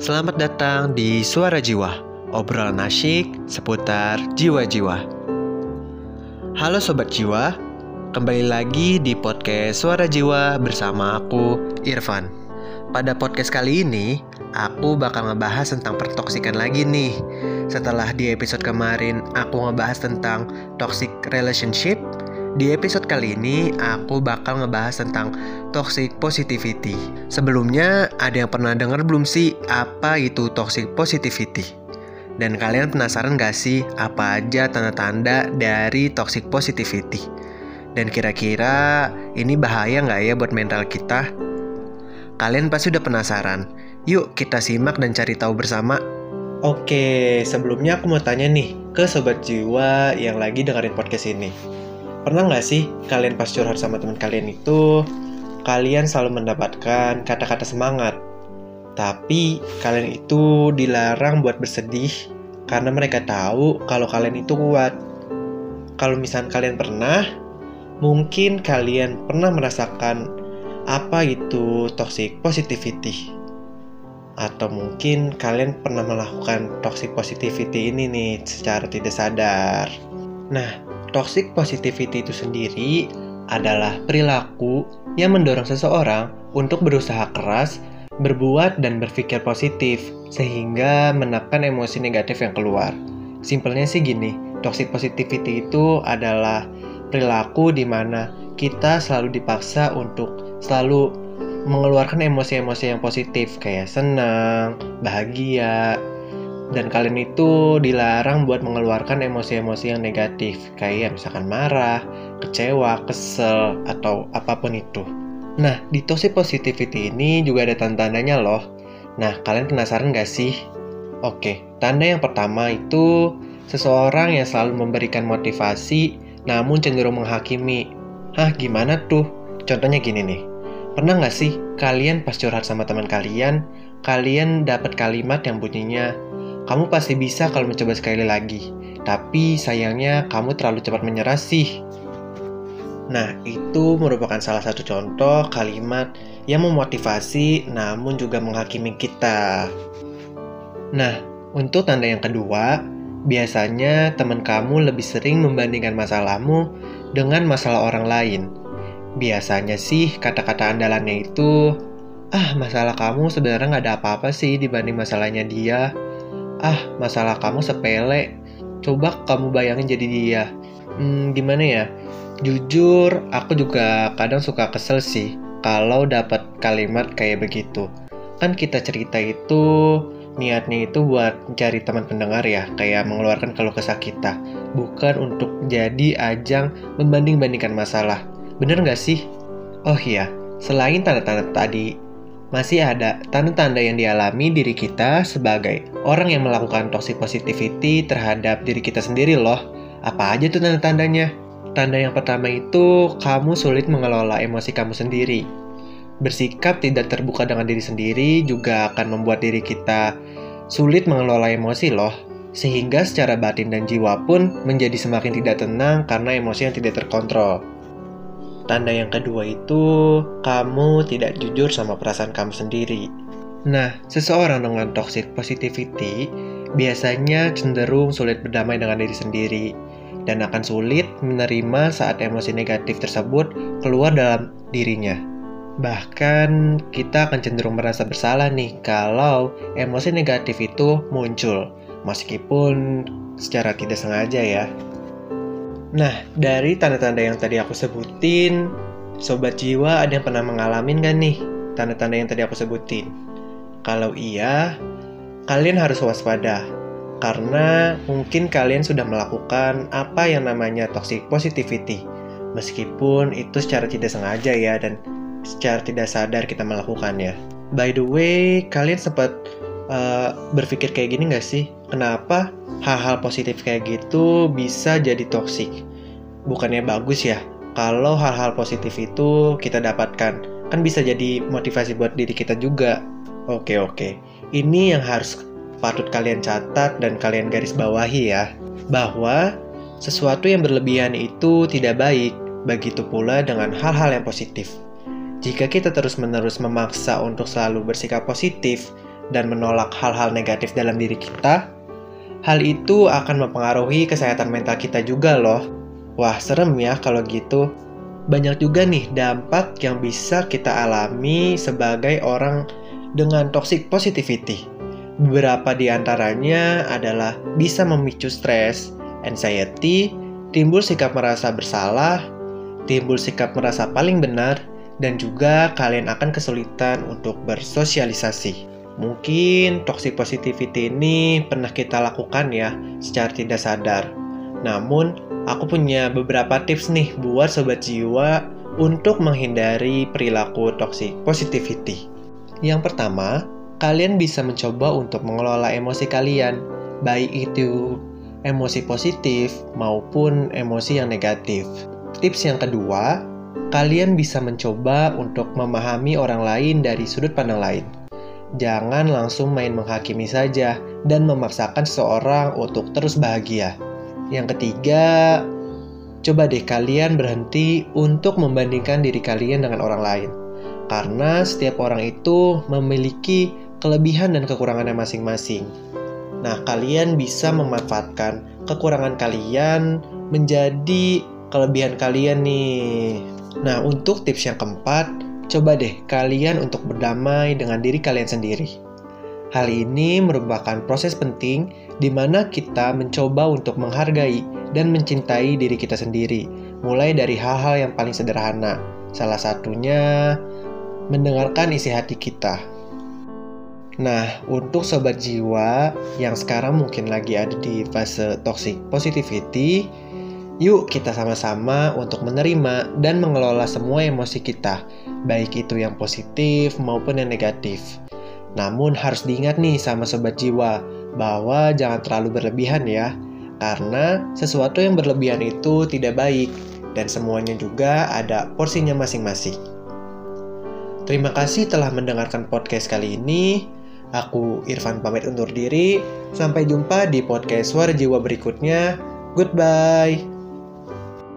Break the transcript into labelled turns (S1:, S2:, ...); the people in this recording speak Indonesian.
S1: Selamat datang di Suara Jiwa, obrolan asyik seputar jiwa-jiwa. Halo Sobat Jiwa, kembali lagi di podcast Suara Jiwa bersama aku, Irfan. Pada podcast kali ini, aku bakal ngebahas tentang pertoksikan lagi nih. Setelah di episode kemarin aku ngebahas tentang toxic relationship, di episode kali ini aku bakal ngebahas tentang toxic positivity. Sebelumnya ada yang pernah dengar belum sih apa itu toxic positivity? Dan kalian penasaran gak sih apa aja tanda-tanda dari toxic positivity? Dan kira-kira ini bahaya nggak ya buat mental kita? Kalian pasti udah penasaran. Yuk kita simak dan cari tahu bersama. Oke, sebelumnya aku mau tanya nih ke sobat jiwa yang lagi dengerin podcast ini. Pernah nggak sih kalian pas curhat sama teman kalian itu, kalian selalu mendapatkan kata-kata semangat, tapi kalian itu dilarang buat bersedih karena mereka tahu kalau kalian itu kuat. Kalau misalnya kalian pernah, mungkin kalian pernah merasakan apa itu toxic positivity atau mungkin kalian pernah melakukan toxic positivity ini nih secara tidak sadar. Nah, toxic positivity itu sendiri adalah perilaku yang mendorong seseorang untuk berusaha keras, berbuat dan berpikir positif sehingga menekan emosi negatif yang keluar. Simpelnya sih gini, toxic positivity itu adalah perilaku di mana kita selalu dipaksa untuk selalu mengeluarkan emosi-emosi yang positif kayak senang, bahagia, dan kalian itu dilarang buat mengeluarkan emosi-emosi yang negatif kayak misalkan marah, kecewa, kesel, atau apa pun itu. Nah, di toxic positivity ini juga ada tanda-tandanya loh. Nah, kalian penasaran gak sih? Oke, tanda yang pertama itu seseorang yang selalu memberikan motivasi namun cenderung menghakimi. Hah, gimana tuh? Contohnya gini nih Pernah nggak sih kalian pas curhat sama teman kalian, kalian dapat kalimat yang bunyinya, kamu pasti bisa kalau mencoba sekali lagi, tapi sayangnya kamu terlalu cepat menyerah sih. Nah, itu merupakan salah satu contoh kalimat yang memotivasi namun juga menghakimi kita. Nah, untuk tanda yang kedua, biasanya teman kamu lebih sering membandingkan masalahmu dengan masalah orang lain Biasanya sih kata-kata andalannya itu, ah masalah kamu sebenarnya nggak ada apa-apa sih dibanding masalahnya dia. Ah masalah kamu sepele, coba kamu bayangin jadi dia. Hmm, gimana ya? Jujur, aku juga kadang suka kesel sih kalau dapat kalimat kayak begitu. Kan kita cerita itu niatnya itu buat mencari teman pendengar ya, kayak mengeluarkan keluh kesah kita, bukan untuk jadi ajang membanding-bandingkan masalah. Bener nggak sih? Oh iya, selain tanda-tanda tadi, masih ada tanda-tanda yang dialami diri kita sebagai orang yang melakukan toxic positivity terhadap diri kita sendiri loh. Apa aja tuh tanda-tandanya? Tanda yang pertama itu kamu sulit mengelola emosi kamu sendiri. Bersikap tidak terbuka dengan diri sendiri juga akan membuat diri kita sulit mengelola emosi loh. Sehingga secara batin dan jiwa pun menjadi semakin tidak tenang karena emosi yang tidak terkontrol. Tanda yang kedua itu kamu tidak jujur sama perasaan kamu sendiri. Nah, seseorang dengan toxic positivity biasanya cenderung sulit berdamai dengan diri sendiri dan akan sulit menerima saat emosi negatif tersebut keluar dalam dirinya. Bahkan kita akan cenderung merasa bersalah nih kalau emosi negatif itu muncul, meskipun secara tidak sengaja ya. Nah, dari tanda-tanda yang tadi aku sebutin, sobat jiwa ada yang pernah mengalami nggak nih tanda-tanda yang tadi aku sebutin? Kalau iya, kalian harus waspada karena mungkin kalian sudah melakukan apa yang namanya toxic positivity. Meskipun itu secara tidak sengaja ya dan secara tidak sadar kita melakukannya. By the way, kalian sempat uh, berpikir kayak gini nggak sih? Kenapa hal-hal positif kayak gitu bisa jadi toksik. Bukannya bagus ya, kalau hal-hal positif itu kita dapatkan, kan bisa jadi motivasi buat diri kita juga. Oke oke, ini yang harus patut kalian catat dan kalian garis bawahi ya, bahwa sesuatu yang berlebihan itu tidak baik begitu pula dengan hal-hal yang positif. Jika kita terus-menerus memaksa untuk selalu bersikap positif dan menolak hal-hal negatif dalam diri kita, hal itu akan mempengaruhi kesehatan mental kita juga loh. Wah, serem ya kalau gitu. Banyak juga nih dampak yang bisa kita alami sebagai orang dengan toxic positivity. Beberapa di antaranya adalah bisa memicu stres, anxiety, timbul sikap merasa bersalah, timbul sikap merasa paling benar, dan juga kalian akan kesulitan untuk bersosialisasi. Mungkin toxic positivity ini pernah kita lakukan ya secara tidak sadar. Namun, aku punya beberapa tips nih buat sobat jiwa untuk menghindari perilaku toxic positivity. Yang pertama, kalian bisa mencoba untuk mengelola emosi kalian, baik itu emosi positif maupun emosi yang negatif. Tips yang kedua, kalian bisa mencoba untuk memahami orang lain dari sudut pandang lain. Jangan langsung main menghakimi saja dan memaksakan seseorang untuk terus bahagia. Yang ketiga, coba deh kalian berhenti untuk membandingkan diri kalian dengan orang lain. Karena setiap orang itu memiliki kelebihan dan kekurangannya masing-masing. Nah, kalian bisa memanfaatkan kekurangan kalian menjadi kelebihan kalian nih. Nah, untuk tips yang keempat, coba deh kalian untuk berdamai dengan diri kalian sendiri. Hal ini merupakan proses penting di mana kita mencoba untuk menghargai dan mencintai diri kita sendiri, mulai dari hal-hal yang paling sederhana. Salah satunya mendengarkan isi hati kita. Nah, untuk sobat jiwa yang sekarang mungkin lagi ada di fase toxic positivity, Yuk kita sama-sama untuk menerima dan mengelola semua emosi kita, baik itu yang positif maupun yang negatif. Namun harus diingat nih sama sobat jiwa, bahwa jangan terlalu berlebihan ya, karena sesuatu yang berlebihan itu tidak baik, dan semuanya juga ada porsinya masing-masing. Terima kasih telah mendengarkan podcast kali ini. Aku Irfan pamit undur diri. Sampai jumpa di podcast Suara Jiwa berikutnya. Goodbye.